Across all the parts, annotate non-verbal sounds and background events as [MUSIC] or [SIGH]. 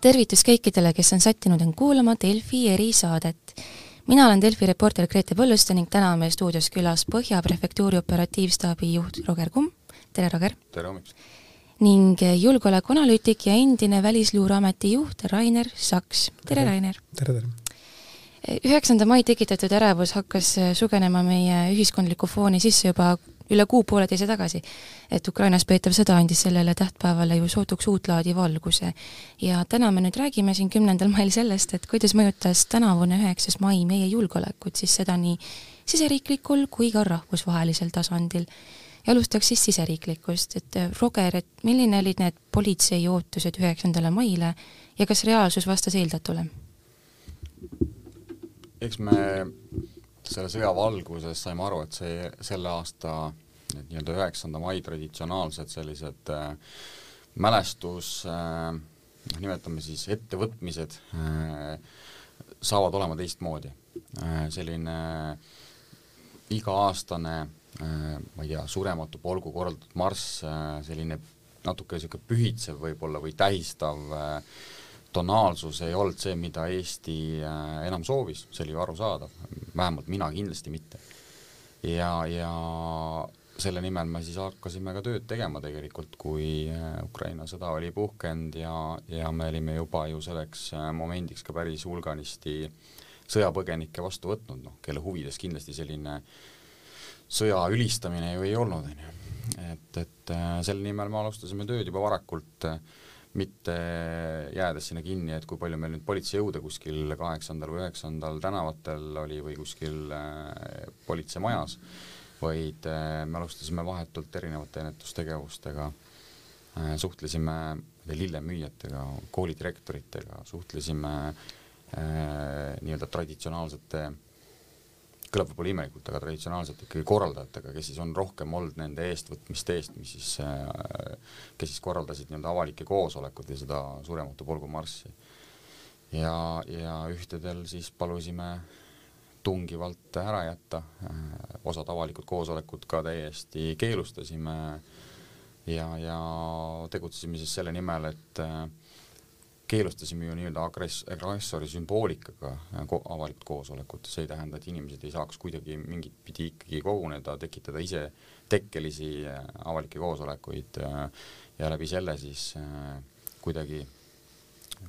tervitus kõikidele, kes on sättinud end kuulama Delfi erisaadet. mina olen Delfi reporter Grete Põlluste ning täna on meil stuudios külas Põhja prefektuuri operatiivstaabi juht Roger Kumm, tere Roger! tere hommikust! ning julgeolekuanalüütik ja endine Välisluureameti juht Rainer Saks, tere Rainer! tere, tere! üheksanda mai tekitatud ärevus hakkas sugenema meie ühiskondlikku fooni sisse juba üle kuu-pooleteise tagasi, et Ukrainas peetav sõda andis sellele tähtpäevale ju sootuks uut laadi valguse. ja täna me nüüd räägime siin kümnendal mail sellest, et kuidas mõjutas tänavune üheksas mai meie julgeolekut, siis seda nii siseriiklikul kui ka rahvusvahelisel tasandil. ja alustaks siis siseriiklikust, et Roger, et milline olid need politsei ootused üheksandale maile ja kas reaalsus vastas eeldatule? eks me selle sõja valguses saime aru, et see, selle aasta need nii-öelda üheksanda mai traditsionaalsed sellised äh, mälestus äh,, nimetame siis ettevõtmised äh,, saavad olema teistmoodi äh,. selline iga-aastane äh, ma ei tea, surematu polgu korraldatud marss äh,, selline natuke niisugune pühitsev võib-olla või tähistav äh, tonaalsus ei olnud see, mida Eesti äh, enam soovis, see oli ju arusaadav, vähemalt mina kindlasti mitte. ja, ja selle nimel me siis hakkasime ka tööd tegema tegelikult, kui äh, Ukraina sõda oli puhkenud ja, ja me olime juba ju selleks äh, momendiks ka päris hulganisti sõjapõgenikke vastu võtnud, noh, kelle huvides kindlasti selline sõja ülistamine ju ei olnud, on ju. et, et selle nimel me alustasime tööd juba varakult äh, mitte jäädes sinna kinni, et kui palju meil nüüd politseijõude kuskil kaheksandal või üheksandal tänavatel oli või kuskil äh, politseimajas, vaid äh, me alustasime vahetult erinevate ennetustegevustega äh,, suhtlesime lillemüüjatega, koolidirektoritega, suhtlesime nii-öelda traditsionaalsete kõlab võib-olla imelikult, aga traditsionaalselt ikkagi korraldajatega, kes siis on rohkem olnud nende eestvõtmiste eest, mis siis, äh, kes siis korraldasid nii-öelda avalikke koosolekuid ja seda Surematu polgu marssi. ja, ja ühtedel siis palusime tungivalt ära jätta, äh, osad avalikud koosolekud ka täiesti keelustasime ja, ja tegutsesime siis selle nimel, et äh, keelustasime ju nii-öelda agress-, agressori sümboolikaga ko avalikud koosolekud, see ei tähenda, et inimesed ei saaks kuidagi mingit pidi ikkagi koguneda, tekitada ise tekkelisi äh, avalikke koosolekuid äh, ja läbi selle siis äh, kuidagi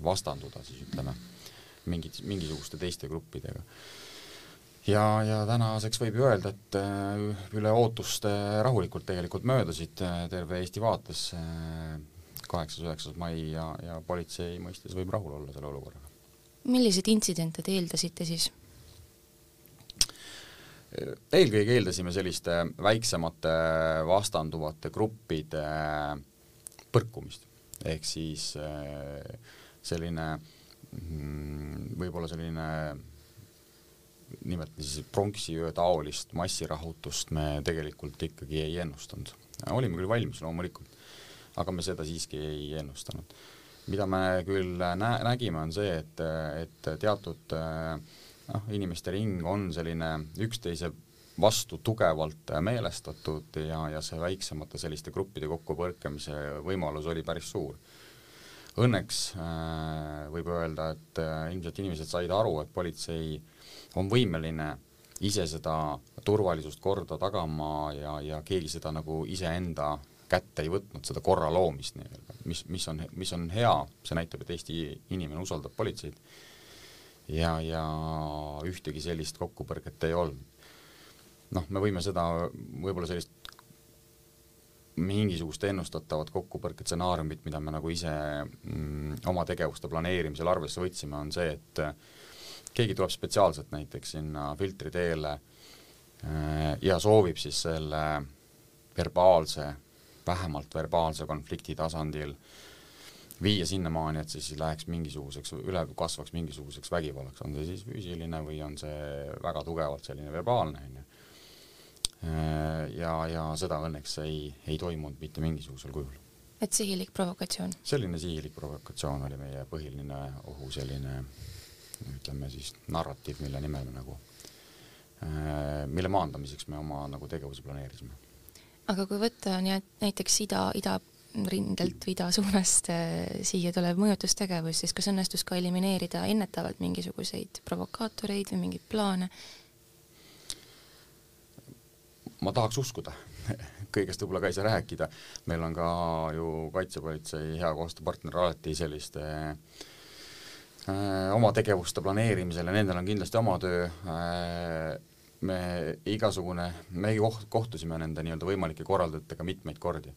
vastanduda siis ütleme, mingit, mingisuguste teiste gruppidega. Ja, ja tänaseks võib ju öelda, et üle ootuste rahulikult tegelikult möödasid terve Eesti vaates kaheksas, üheksas mai ja, ja politsei mõistes võib rahul olla selle olukorraga. milliseid intsidente te eeldasite siis? eelkõige eeldasime selliste väiksemate vastanduvate gruppide põrkumist, ehk siis eh, selline mm, võib-olla selline nimetame siis pronksiöö taolist massirahutust me tegelikult ikkagi ei ennustanud. olime küll valmis loomulikult, aga me seda siiski ei ennustanud. mida me küll nä-, nägime, on see, et, et teatud noh, inimeste ring on selline üksteise vastu tugevalt meelestatud ja, ja see väiksemate selliste gruppide kokkupõrkemise võimalus oli päris suur. Õnneks äh, võib öelda, et äh, ilmselt inimesed said aru, et politsei on võimeline ise seda turvalisust korda tagama ja, ja keegi seda nagu iseenda kätte ei võtnud seda korra loomist nii-öelda, mis, mis on, mis on hea, see näitab, et Eesti inimene usaldab politseid. ja, ja ühtegi sellist kokkupõrget ei olnud. noh, me võime seda võib-olla sellist mingisugust ennustatavat kokkupõrke stsenaariumit, mida me nagu ise mm, oma tegevuste planeerimisel arvesse võtsime, on see, et keegi tuleb spetsiaalselt näiteks sinna filtri teele äh, ja soovib siis selle verbaalse vähemalt verbaalse konflikti tasandil viia sinnamaani, et see siis läheks mingisuguseks, üle kasvaks mingisuguseks vägivallaks, on see siis füüsiline või on see väga tugevalt selline verbaalne, on ju. ja, ja seda õnneks ei, ei toimunud mitte mingisugusel kujul. et sihilik provokatsioon? selline sihilik provokatsioon oli meie põhiline ohu selline ütleme siis narratiiv, mille nimel me nagu, mille maandamiseks me oma nagu tegevuse planeerisime aga kui võtta näiteks ida, ida rindelt või idasuunast siia tulev mõjutustegevus, siis kas õnnestus ka elimineerida ennetavalt mingisuguseid provokaatoreid või mingeid plaane? ma tahaks uskuda. [LAUGHS] Kõigest võib-olla ka ei saa rääkida, meil on ka ju Kaitsepolitsei hea koostööpartner alati selliste äh, oma tegevuste planeerimisel ja nendel on kindlasti oma töö. Äh,, me igasugune, me koht-, kohtusime nende nii-öelda võimalike korraldajatega mitmeid kordi.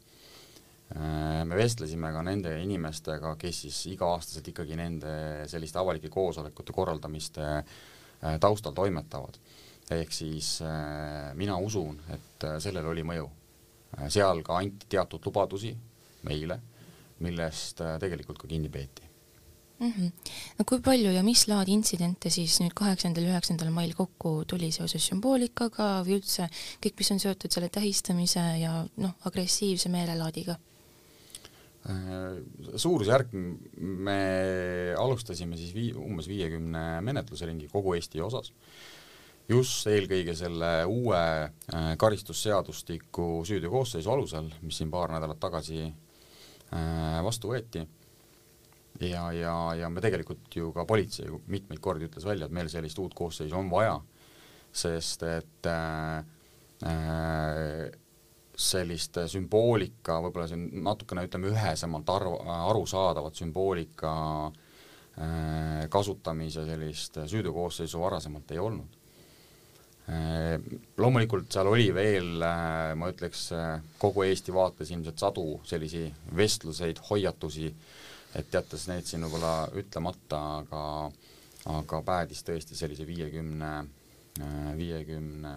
Äh,. me vestlesime ka nende inimestega, kes siis iga-aastaselt ikkagi nende selliste avalike koosolekute korraldamiste äh, taustal toimetavad. Ehk siis äh, mina usun, et sellel oli mõju. Seal ka anti teatud lubadusi meile, millest tegelikult ka kinni peeti mm. -hmm. no kui palju ja mis laadi intsidente siis nüüd kaheksandal, üheksandal mail kokku tuli seoses sümboolikaga või üldse kõik, mis on seotud selle tähistamise ja noh, agressiivse meelelaadiga? Äh, suurusjärk, me alustasime siis vii-, umbes viiekümne menetluse ringi kogu Eesti osas just eelkõige selle uue äh, karistusseadustiku süüteokoosseisu alusel, mis siin paar nädalat tagasi äh, vastu võeti, ja, ja, ja me tegelikult ju ka politsei mitmeid kordi ütles välja, et meil sellist uut koosseisu on vaja, sest et äh, äh, sellist sümboolika, võib-olla on natukene ütleme ühesemalt aru, arusaadavat sümboolika äh, kasutamise sellist süüteokoosseisu varasemalt ei olnud. Äh, loomulikult seal oli veel, äh, ma ütleks, äh, kogu Eesti vaates ilmselt sadu sellisi vestluseid, hoiatusi, et jättes need siin võib-olla ütlemata, aga aga päädis tõesti sellise viiekümne, viiekümne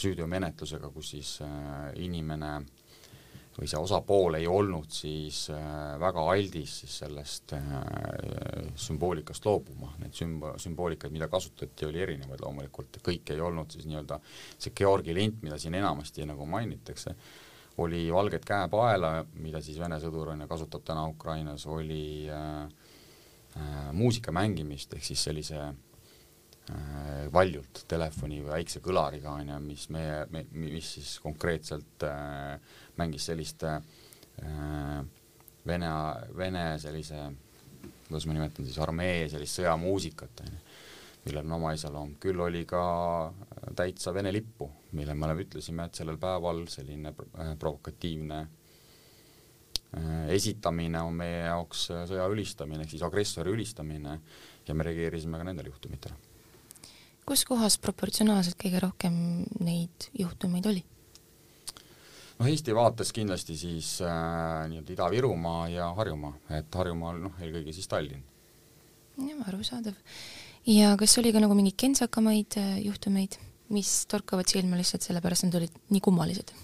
süüteomenetlusega, kus siis inimene äh, või see osapool ei olnud siis äh, väga aldis siis sellest äh, sümboolikast loobuma, neid sümb-, sümboolikaid, mida kasutati, oli erinevaid loomulikult, kõik ei olnud siis nii-öelda see Georgi lint, mida siin enamasti nagu mainitakse, oli valget käepaela, mida siis Vene sõdur on ju, kasutab täna Ukrainas, oli äh, äh, muusika mängimist, ehk siis sellise äh, valjult telefoni või väikse kõlariga, on ju, mis meie me,, mis siis konkreetselt äh, mängis sellist äh, vene, vene sellise, kuidas ma nimetan siis, armee sellist sõjamuusikat, on ju, millel on oma iseloom, küll oli ka täitsa Vene lippu, mille me ütlesime, et sellel päeval selline äh, provokatiivne äh, esitamine on meie jaoks sõja ülistamine, ehk siis agressori ülistamine ja me reageerisime ka nendele juhtumitele. kus kohas proportsionaalselt kõige rohkem neid juhtumeid oli? noh, Eesti vaates kindlasti siis äh, nii-öelda Ida-Virumaa ja Harjumaa, et Harjumaal noh, eelkõige siis Tallinn. jah, arusaadav. Ja kas oli ka nagu mingeid kentsakamaid äh, juhtumeid, mis torkavad silma lihtsalt sellepärast, nad olid nii kummalised?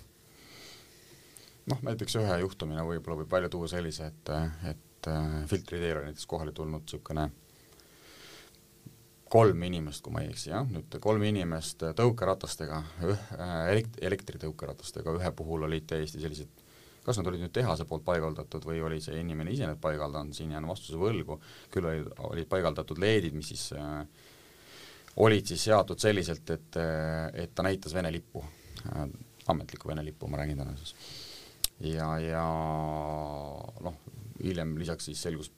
noh, näiteks ühe juhtumina võib-olla võib välja tuua sellise, et, et äh, filtri teel on näiteks kohale tulnud niisugune äh, kolm inimest, kui ma ei eksi, jah, nüüd kolm inimest tõukeratastega, elekt-, elektritõukeratastega, ühe puhul olid täiesti sellised, kas nad olid nüüd tehase poolt paigaldatud või oli see inimene ise need paigaldanud, siin jään vastuse võlgu, küll olid, olid paigaldatud leedid, mis siis äh, olid siis seatud selliselt, et, et ta näitas Vene lippu äh,, ametlikku Vene lippu, ma räägin täna siis. ja, ja noh, hiljem lisaks siis selgus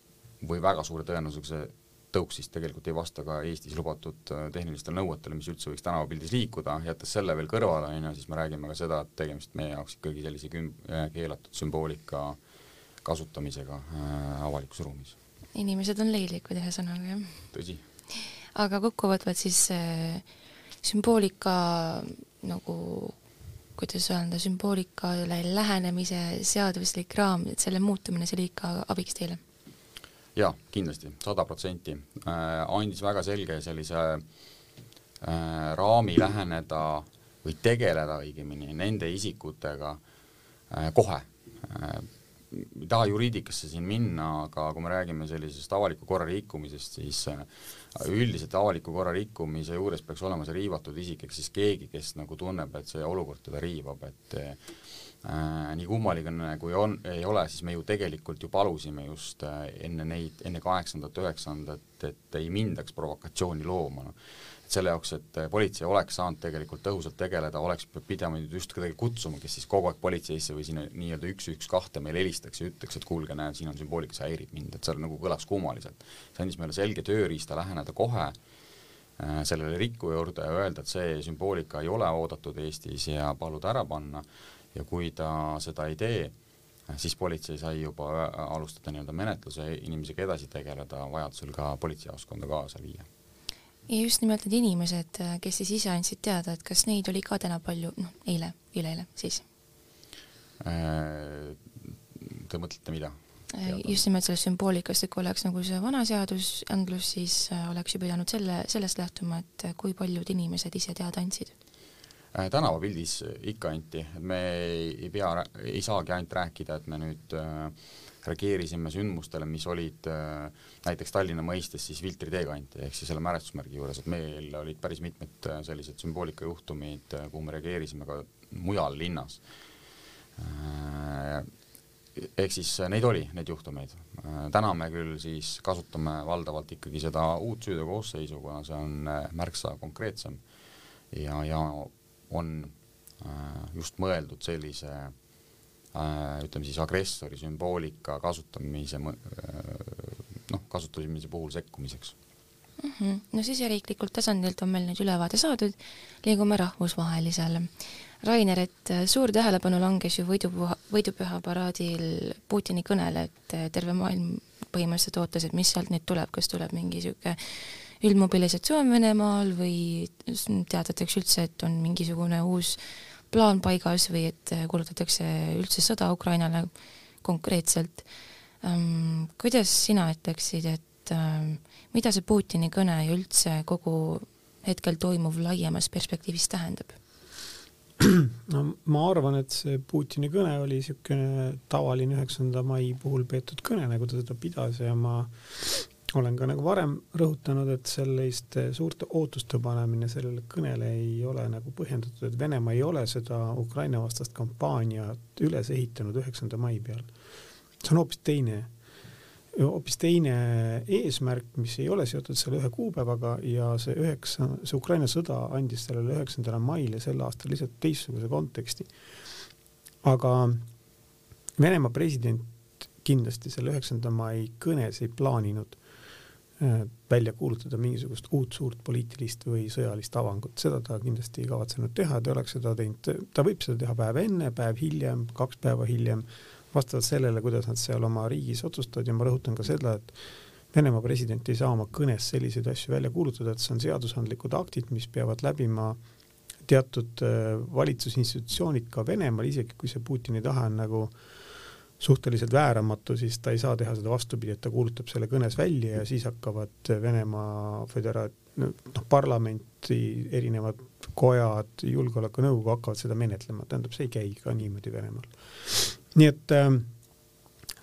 või väga suure tõenäosusega see tõuks siis tegelikult ei vasta ka Eestis lubatud äh, tehnilistele nõuetele, mis üldse võiks tänavapildis liikuda, jättes selle veel kõrvale, on ju, siis me räägime ka seda, et tegemist meie jaoks ikkagi sellise küm-, äh, keelatud sümboolika kasutamisega äh, avalikus ruumis. inimesed on leidlikud ühesõnaga, jah? tõsi. aga kokkuvõtvalt siis äh, sümboolika nagu kuidas öelda, sümboolikale lähenemise seaduslik raam, et selle muutumine, see oli ikka abiks teile jaa, kindlasti, sada protsenti. Äh, andis väga selge sellise äh, raami läheneda või tegeleda õigemini nende isikutega äh, kohe. ei taha juriidikasse siin minna, aga kui me räägime sellisest avaliku korra rikkumisest, siis üldiselt avaliku korra rikkumise juures peaks olema see riivatud isik, ehk siis keegi, kes nagu tunneb, et see olukord teda riivab, et äh, nii kummaline kui on, ei ole, siis me ju tegelikult ju palusime just äh, enne neid, enne kaheksandat, üheksandat, et ei mindaks provokatsiooni looma, noh et selle jaoks, et politsei oleks saanud tegelikult tõhusalt tegeleda, oleks pidanud just kedagi kutsuma, kes siis kogu aeg politseisse või sinna nii-öelda üks, üks, kahte meile helistaks ja ütleks, et kuulge, näe, siin on sümboolika, see häirib mind, et seal nagu kõlaks kummaliselt. see andis meile selge tööriista läheneda kohe äh, sellele rikkuja juurde ja öelda, et see sümboolika ei ole oodatud Eestis ja paluda ära panna ja kui ta seda ei tee, siis politsei sai juba alustada nii-öelda menetluse inimesega edasi tegeleda, vajadusel ka politseijaoskonda kaasa viia ja just nimelt need inimesed, kes siis ise andsid teada, et kas neid oli ka täna palju, noh, eile, üleeile siis? Äh, te mõtlete mida? Äh, just nimelt sellest sümboolikast, et kui oleks nagu see vana seadusandlus, siis äh, oleks ju pidanud selle, sellest lähtuma, et kui paljud inimesed ise teada andsid tänavapildis ikka anti, me ei, pea, ei saagi ainult rääkida, et me nüüd äh, reageerisime sündmustele, mis olid äh, näiteks Tallinna mõistes siis Viltri teekanti ehk siis selle mälestusmärgi juures, et meil olid päris mitmed äh, sellised sümboolikajuhtumid, äh, kuhu me reageerisime ka mujal linnas. ehk siis neid oli, neid juhtumeid. täna me küll siis kasutame valdavalt ikkagi seda uut süüteokoosseisu, kuna see on märksa konkreetsem ja, ja on just mõeldud sellise Äh, ütleme siis agressori sümboolika kasutamise, äh, noh, kasutamise puhul sekkumiseks mm. -hmm. no siseriiklikult tasandilt on meil nüüd ülevaade saadud, liigume rahvusvahelisele. Rainer, et äh, suur tähelepanu langes ju võidupuha, võidupüha paraadil Putini kõnele, et terve maailm põhimõtteliselt ootas, et mis sealt nüüd tuleb, kas tuleb mingi niisugune üldmobilisatsioon Venemaal või teatatakse üldse, et on mingisugune uus plaan paigas või et äh, kuulutatakse üldse sõda Ukrainale konkreetselt ähm,. kuidas sina ütleksid, et ähm, mida see Putini kõne ja üldse kogu hetkel toimuv laiemas perspektiivis tähendab? no ma arvan, et see Putini kõne oli niisugune tavaline üheksanda mai puhul peetud kõne, nagu ta seda pidas ja ma olen ka nagu varem rõhutanud, et selliste suurte ootuste panemine sellele kõnele ei ole nagu põhjendatud, et Venemaa ei ole seda Ukraina vastast kampaaniat üles ehitanud üheksanda mai peal. see on hoopis teine, hoopis teine eesmärk, mis ei ole seotud selle ühe kuupäevaga ja see üheksa, see Ukraina sõda andis sellele üheksandale maile sel aastal lihtsalt teistsuguse konteksti. aga Venemaa president kindlasti selle üheksanda mai kõnes ei plaaninud Äh, välja kuulutada mingisugust uut suurt poliitilist või sõjalist avangut, seda ta kindlasti ei kavatsenud teha, ta oleks seda teinud, ta võib seda teha päev enne, päev hiljem, kaks päeva hiljem, vastavalt sellele, kuidas nad seal oma riigis otsustavad. Ja ma rõhutan ka seda, et Venemaa president ei saa oma kõnes selliseid asju välja kuulutada, et see on seadusandlikud aktid, mis peavad läbima teatud äh, valitsusinstitutsioonid ka Venemaal, isegi kui see Putini tahe on nagu äh, suhteliselt vääramatu, siis ta ei saa teha seda vastupidi, et ta kuulutab selle kõnes välja ja siis hakkavad Venemaa födera-, noh, parlamenti erinevad kojad, julgeolekunõukogu hakkavad seda menetlema, tähendab, see ei käi ka niimoodi Venemaal. nii et äh,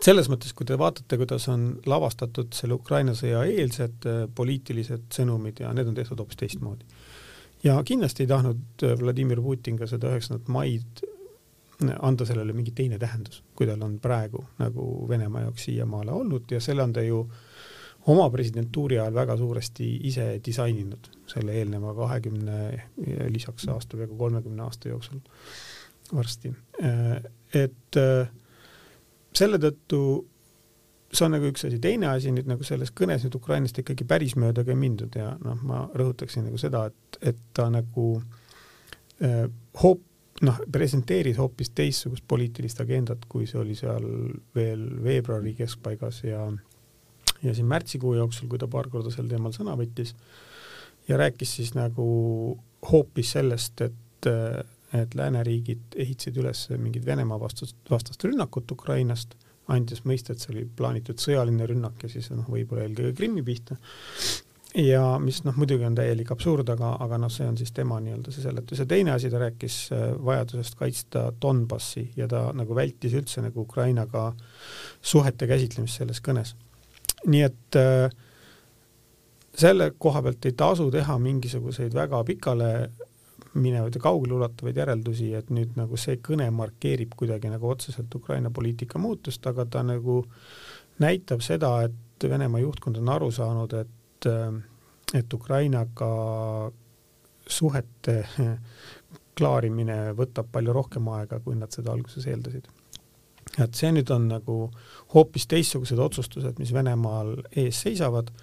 selles mõttes, kui te vaatate, kuidas on lavastatud selle Ukraina sõja eelsed äh, poliitilised sõnumid ja need on tehtud hoopis teistmoodi. ja kindlasti ei tahtnud äh, Vladimir Putin ka seda üheksandat maid anda sellele mingi teine tähendus, kui tal on praegu nagu Venemaa jaoks siiamaale olnud ja selle on ta ju oma presidentuuri ajal väga suuresti ise disaininud, selle eelneva kahekümne, lisaks aasta, peaaegu kolmekümne aasta jooksul varsti. et selle tõttu see on nagu üks asi, teine asi nüüd nagu selles kõnes nüüd Ukrainast ikkagi päris mööda ka ei mindud ja noh, ma rõhutaksin nagu seda, et, et ta nagu eh, hoop noh, presenteeris hoopis teistsugust poliitilist agendat, kui see oli seal veel veebruari keskpaigas ja ja siin märtsikuu jooksul, kui ta paar korda sel teemal sõna võttis ja rääkis siis nagu hoopis sellest, et, et lääneriigid ehitasid üles mingit Venemaa vastast, vastast rünnakut Ukrainast, andis mõista, et see oli plaanitud sõjaline rünnak ja siis noh, võib-olla eelkõige Krimmi pihta ja mis noh, muidugi on täielik absurd, aga, aga noh, see on siis tema nii-öelda see seletus ja teine asi, ta rääkis äh, vajadusest kaitsta Donbassi ja ta nagu vältis üldse nagu Ukrainaga suhete käsitlemist selles kõnes. nii et äh, selle koha pealt ei tasu teha mingisuguseid väga pikale minevaid ja kaugeleulatuvaid järeldusi, et nüüd nagu see kõne markeerib kuidagi nagu otseselt Ukraina poliitika muutust, aga ta nagu näitab seda, et Venemaa juhtkond on aru saanud, et, et Ukrainaga suhete klaarimine võtab palju rohkem aega, kui nad seda alguses eeldasid. et see nüüd on nagu hoopis teistsugused otsustused, mis Venemaal ees seisavad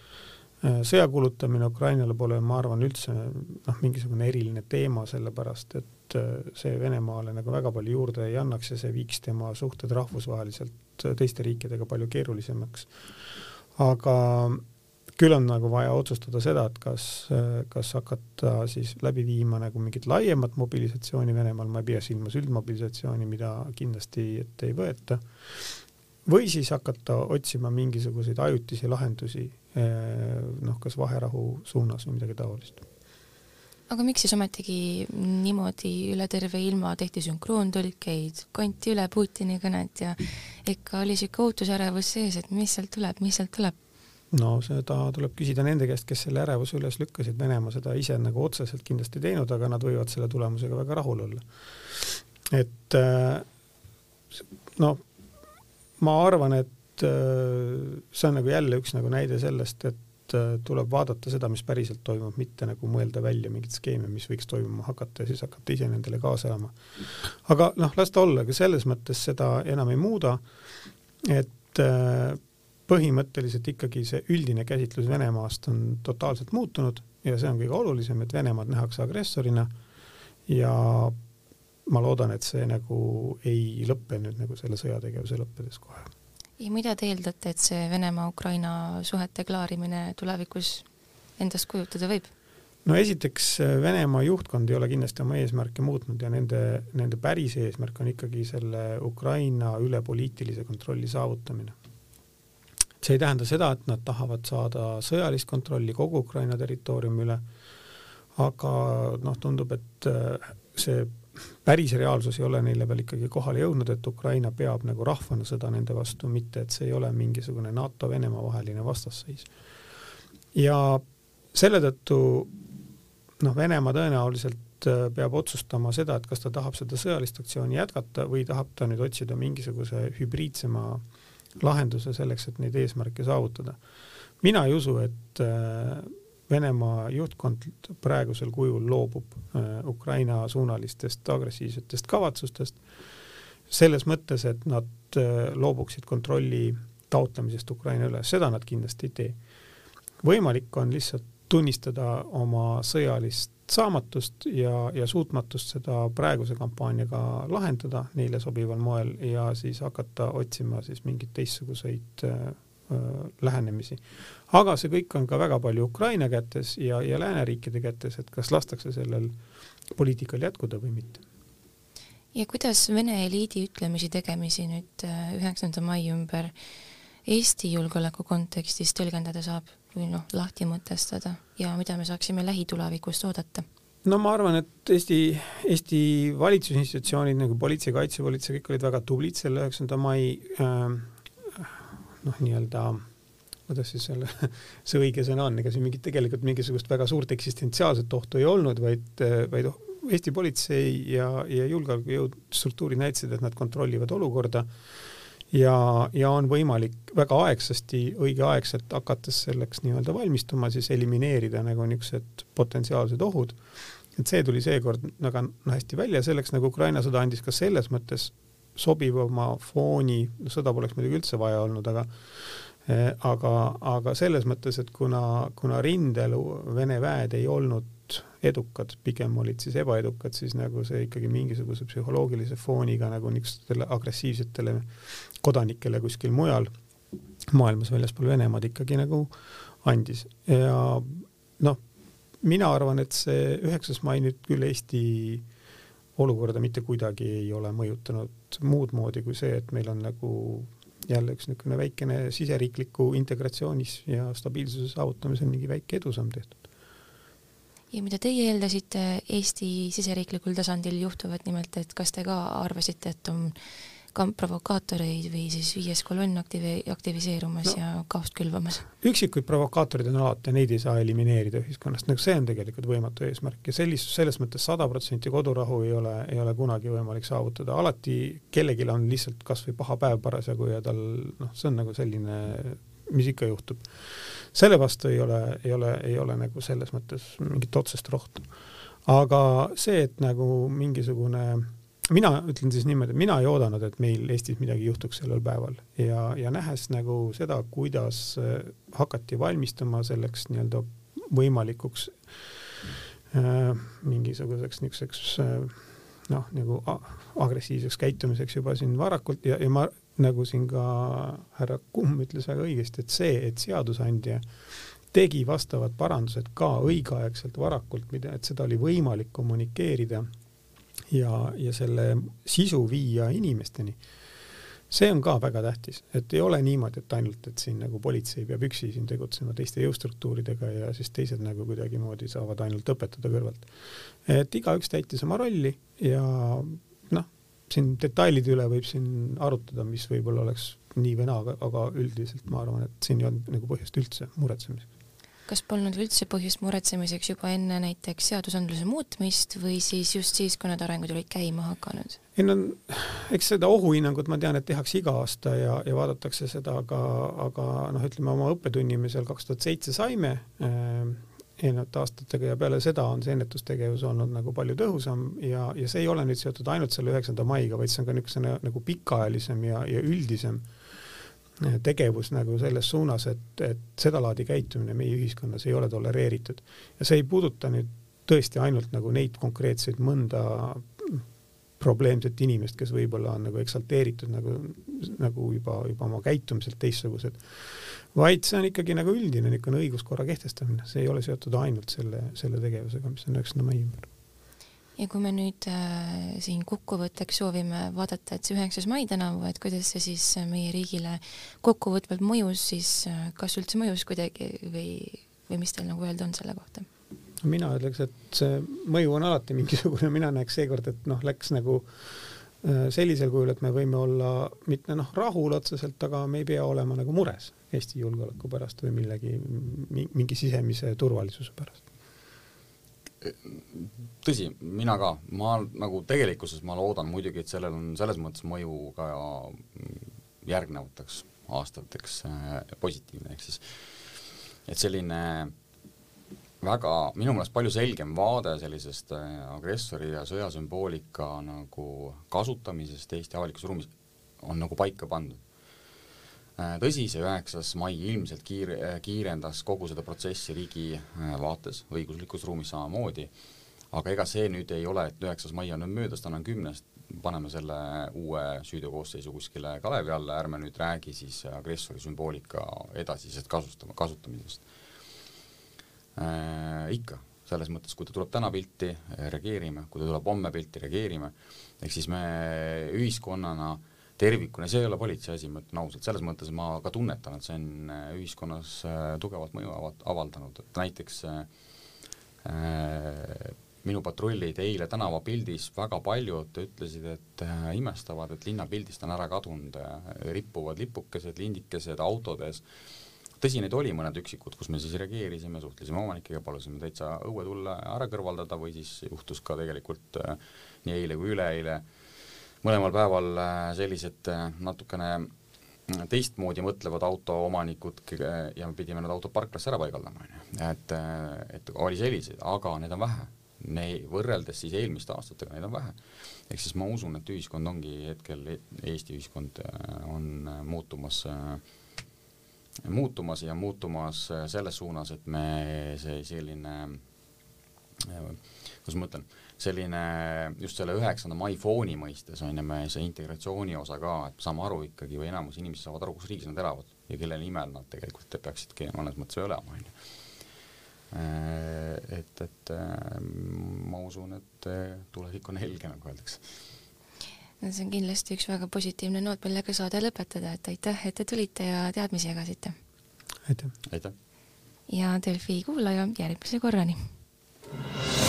Äh, sõja kulutamine Ukrainale pole, ma arvan, üldse noh, mingisugune eriline teema, sellepärast et äh, see Venemaale nagu väga palju juurde ei annaks ja see viiks tema suhted rahvusvaheliselt teiste riikidega palju keerulisemaks. aga küll on nagu vaja otsustada seda, et kas, kas hakata siis läbi viima nagu mingit laiemat mobilisatsiooni Venemaal, ma ei pea silmas üldmobilisatsiooni, mida kindlasti ette ei võeta, või siis hakata otsima mingisuguseid ajutisi lahendusi Eh, noh, kas vaherahu suunas või midagi taolist. aga miks siis ometigi niimoodi üle terve ilma tehti sünkroontõlkeid, kanti üle Putini kõnet ja ikka oli siuke ootusärevus sees, et mis sealt tuleb, mis sealt tuleb? No seda tuleb küsida nende käest, kes selle ärevuse üles lükkasid, Venemaa seda ise nagu otseselt kindlasti ei teinud, aga nad võivad selle tulemusega väga rahul olla. et eh, no ma arvan, et Äh, see on nagu jälle üks nagu näide sellest, et äh, tuleb vaadata seda, mis päriselt toimub, mitte nagu mõelda välja mingeid skeeme, mis võiks toimuma hakata ja siis hakata ise nendele kaasa elama. aga noh, las ta olla, aga selles mõttes seda enam ei muuda, et põhimõtteliselt ikkagi see üldine käsitlus Venemaast on totaalselt muutunud ja see on kõige olulisem, et Venemaad nähakse agressorina ja ma loodan, et see nagu ei lõppe nüüd nagu selle sõjategevuse lõppedes kohe ja mida te eeldate, et see Venemaa-Ukraina suhete klaarimine tulevikus endast kujutada võib? no esiteks Venemaa juhtkond ei ole kindlasti oma eesmärke muutnud ja nende, nende päris eesmärk on ikkagi selle Ukraina üle poliitilise kontrolli saavutamine. See ei tähenda seda, et nad tahavad saada sõjalist kontrolli kogu Ukraina territooriumi üle, aga noh, tundub, et see päris reaalsus ei ole neile veel ikkagi kohale jõudnud, et Ukraina peab nagu rahvana sõda nende vastu, mitte et see ei ole mingisugune NATO-Venemaa vaheline vastasseis. ja selle tõttu noh, Venemaa tõenäoliselt äh, peab otsustama seda, et kas ta tahab seda sõjalist aktsiooni jätkata või tahab ta nüüd otsida mingisuguse hübriidsema lahenduse selleks, et neid eesmärke saavutada. mina ei usu, et äh, Venemaa juhtkond praegusel kujul loobub äh, Ukraina suunalistest agressiivsetest kavatsustest selles mõttes, et nad äh, loobuksid kontrolli taotlemisest Ukraina üle, seda nad kindlasti ei tee. võimalik on lihtsalt tunnistada oma sõjalist saamatust ja, ja suutmatust seda praeguse kampaaniaga lahendada neile sobival moel ja siis hakata otsima siis mingeid teistsuguseid äh, Äh, lähenemisi. aga see kõik on ka väga palju Ukraina kätes ja, ja lääneriikide kätes, et kas lastakse sellel poliitikal jätkuda või mitte. ja kuidas Vene eliidi ütlemisi, tegemisi nüüd äh, üheksanda mai ümber Eesti julgeoleku kontekstis tõlgendada saab või noh, lahti mõtestada ja mida me saaksime lähitulevikust oodata? no ma arvan, et Eesti, Eesti valitsusinstitutsioonid nagu politsei, kaitsepolitsei, kõik olid väga tublid selle üheksanda mai äh, noh, nii-öelda kuidas siis selle, [LAUGHS] see õige sõna on, ega siin mingit tegelikult mingisugust väga suurt eksistentsiaalset ohtu ei olnud, vaid, vaid Eesti politsei ja, ja julgeolekujõud, struktuurid näitasid, et nad kontrollivad olukorda ja, ja on võimalik väga aegsasti, õigeaegselt hakates selleks nii-öelda valmistuma, siis elimineerida nagu niisugused potentsiaalsed ohud. et see tuli seekord väga hästi välja, selleks nagu Ukraina sõda andis ka selles mõttes sobivama fooni, no sõda poleks muidugi üldse vaja olnud, aga eh, aga, aga selles mõttes, et kuna, kuna rindel Vene väed ei olnud edukad, pigem olid siis ebaedukad, siis nagu see ikkagi mingisuguse psühholoogilise fooniga nagu niisugustele agressiivsetele kodanikele kuskil mujal maailmas väljaspool Venemaad ikkagi nagu andis ja noh, mina arvan, et see üheksas mai nüüd küll Eesti olukorda mitte kuidagi ei ole mõjutanud muud moodi kui see, et meil on nagu jälle üks niisugune väikene siseriikliku integratsioonis ja stabiilsuse saavutamisel mingi väike edusamm tehtud. ja mida teie eeldasite Eesti siseriiklikul tasandil juhtuvat, nimelt et kas te ka arvasite, et on ka provokaatoreid või siis viies kolonn aktivi-, aktiviseerumas no. ja kaost külvamas. üksikuid provokaatoreid on alati ja neid ei saa elimineerida ühiskonnast, nagu see on tegelikult võimatu eesmärk ja sellist, selles mõttes sada protsenti kodurahu ei ole, ei ole kunagi võimalik saavutada, alati kellelgi on lihtsalt kas või paha päev parasjagu ja tal noh, see on nagu selline, mis ikka juhtub. selle vastu ei ole, ei ole, ei ole nagu selles mõttes mingit otsest rohtu. aga see, et nagu mingisugune mina ütlen siis niimoodi, mina ei oodanud, et meil Eestis midagi juhtuks sellel päeval. Ja, ja nähes nagu seda, kuidas äh, hakati valmistuma selleks nii-öelda võimalikuks äh, mingisuguseks niisuguseks äh, noh, nagu agressiivseks käitumiseks juba siin varakult. Ja, ja ma nagu siin ka härra Kumm ütles väga õigesti, et see, et seadusandja tegi vastavad parandused ka õigeaegselt varakult, mida, et seda oli võimalik kommunikeerida ja, ja selle sisu viia inimesteni. see on ka väga tähtis, et ei ole niimoodi, et ainult, et siin nagu politsei peab üksi siin tegutsema teiste jõustruktuuridega ja siis teised nagu kuidagimoodi saavad ainult õpetada kõrvalt. et igaüks täitis oma rolli ja noh, siin detailide üle võib siin arutada, mis võib-olla oleks nii või naa, aga üldiselt ma arvan, et siin ei olnud nagu põhjust üldse muretsemiseks kas polnud üldse põhjust muretsemiseks juba enne näiteks seadusandluse muutmist või siis just siis, kui need arengud olid käima hakanud? ei no eks seda ohuhinnangut ma tean, et tehakse iga aasta ja, ja vaadatakse seda, aga, aga noh, ütleme oma õppetunni me seal kaks tuhat seitse saime äh, eelnevate aastatega ja peale seda on see ennetustegevus olnud nagu palju tõhusam ja, ja see ei ole nüüd seotud ainult selle üheksanda maiga, vaid see on ka niisugune nagu pikaajalisem ja, ja üldisem äh, tegevus nagu selles suunas, et, et sedalaadi käitumine meie ühiskonnas ei ole tolereeritud. ja see ei puuduta nüüd tõesti ainult nagu neid konkreetseid mõnda probleemset inimest, kes võib-olla on nagu eksalteeritud nagu, nagu juba, juba oma käitumiselt teistsugused, vaid see on ikkagi nagu üldine niisugune õiguskorra kehtestamine, see ei ole seotud ainult selle, selle tegevusega, mis on üheksanda mai ümber ja kui me nüüd äh, siin kokkuvõtteks soovime vaadata, et see üheksas mai tänavu, et kuidas see siis meie riigile kokkuvõtvalt mõjus, siis äh, kas üldse mõjus kuidagi või, või mis teil nagu öelda on selle kohta? mina ütleks, et see mõju on alati mingisugune, mina näeks seekord, et noh, läks nagu äh, sellisel kujul, et me võime olla mitte noh, rahul otseselt, aga me ei pea olema nagu mures Eesti julgeoleku pärast või millegi, mingi sisemise turvalisuse pärast tõsi, mina ka, ma nagu tegelikkuses ma loodan muidugi, et sellel on selles mõttes mõju ka järgnevateks aastateks äh, positiivne, ehk siis et selline väga minu meelest palju selgem vaade sellisest äh, agressori ja sõjasümboolika nagu kasutamisest Eesti avalikus ruumis on nagu paika pandud tõsi, see üheksas mai ilmselt kiire, kiirendas kogu seda protsessi riigi äh, vaates, õiguslikus ruumis samamoodi, aga ega see nüüd ei ole, et üheksas mai on nüüd möödas, täna on kümnes, paneme selle uue süüteokoosseisu kuskile kalevi alla, ärme nüüd räägi siis agressori sümboolika edasisest kasutama, kasutamisest. Äh,. ikka, selles mõttes, kui ta tuleb täna pilti, reageerime, kui ta tuleb homme pilti, reageerime, ehk siis me ühiskonnana äh, tervikuna, see ei ole politsei asi, ma ütlen ausalt, selles mõttes ma ka tunnetan, et see on äh, ühiskonnas äh, tugevat mõju avaldanud, et näiteks äh, äh, minu patrullid eile tänavapildis väga paljud ütlesid, et äh, imestavad, et linnapildist on ära kadunud rippuvad lipukesed, lindikesed autodes. tõsi, neid oli mõned üksikud, kus me siis reageerisime, suhtlesime omanikega, palusime täitsa õue tulla ära kõrvaldada või siis juhtus ka tegelikult äh, nii eile kui üleeile äh, mõlemal päeval äh, sellised äh, natukene äh, teistmoodi mõtlevad autoomanikud ja me pidime need autod parklasse ära paigaldama, onju. et, et oli selliseid, aga neid on vähe. Ne-, võrreldes siis eelmiste aastatega, neid on vähe. ehk siis ma usun, et ühiskond ongi hetkel, Eesti ühiskond on muutumas, muutumas ja muutumas selles suunas, et me see selline, kuidas ma ütlen selline just selle üheksanda mai fooni mõistes on ju me see integratsiooni osa ka, et saame aru ikkagi või enamus inimesi saavad aru, kus riigis nad elavad ja kelle nimel nad tegelikult peaksidki mõnes mõttes elama, on ju. Äh, et, et äh, ma usun, et äh, tulevik on helge, nagu öeldakse no see on kindlasti üks väga positiivne noot, millega saade lõpetada, et aitäh, et te tulite ja teadmisi jagasite. aitäh. aitäh. ja Delfi kuulaja, järgmise korrani え?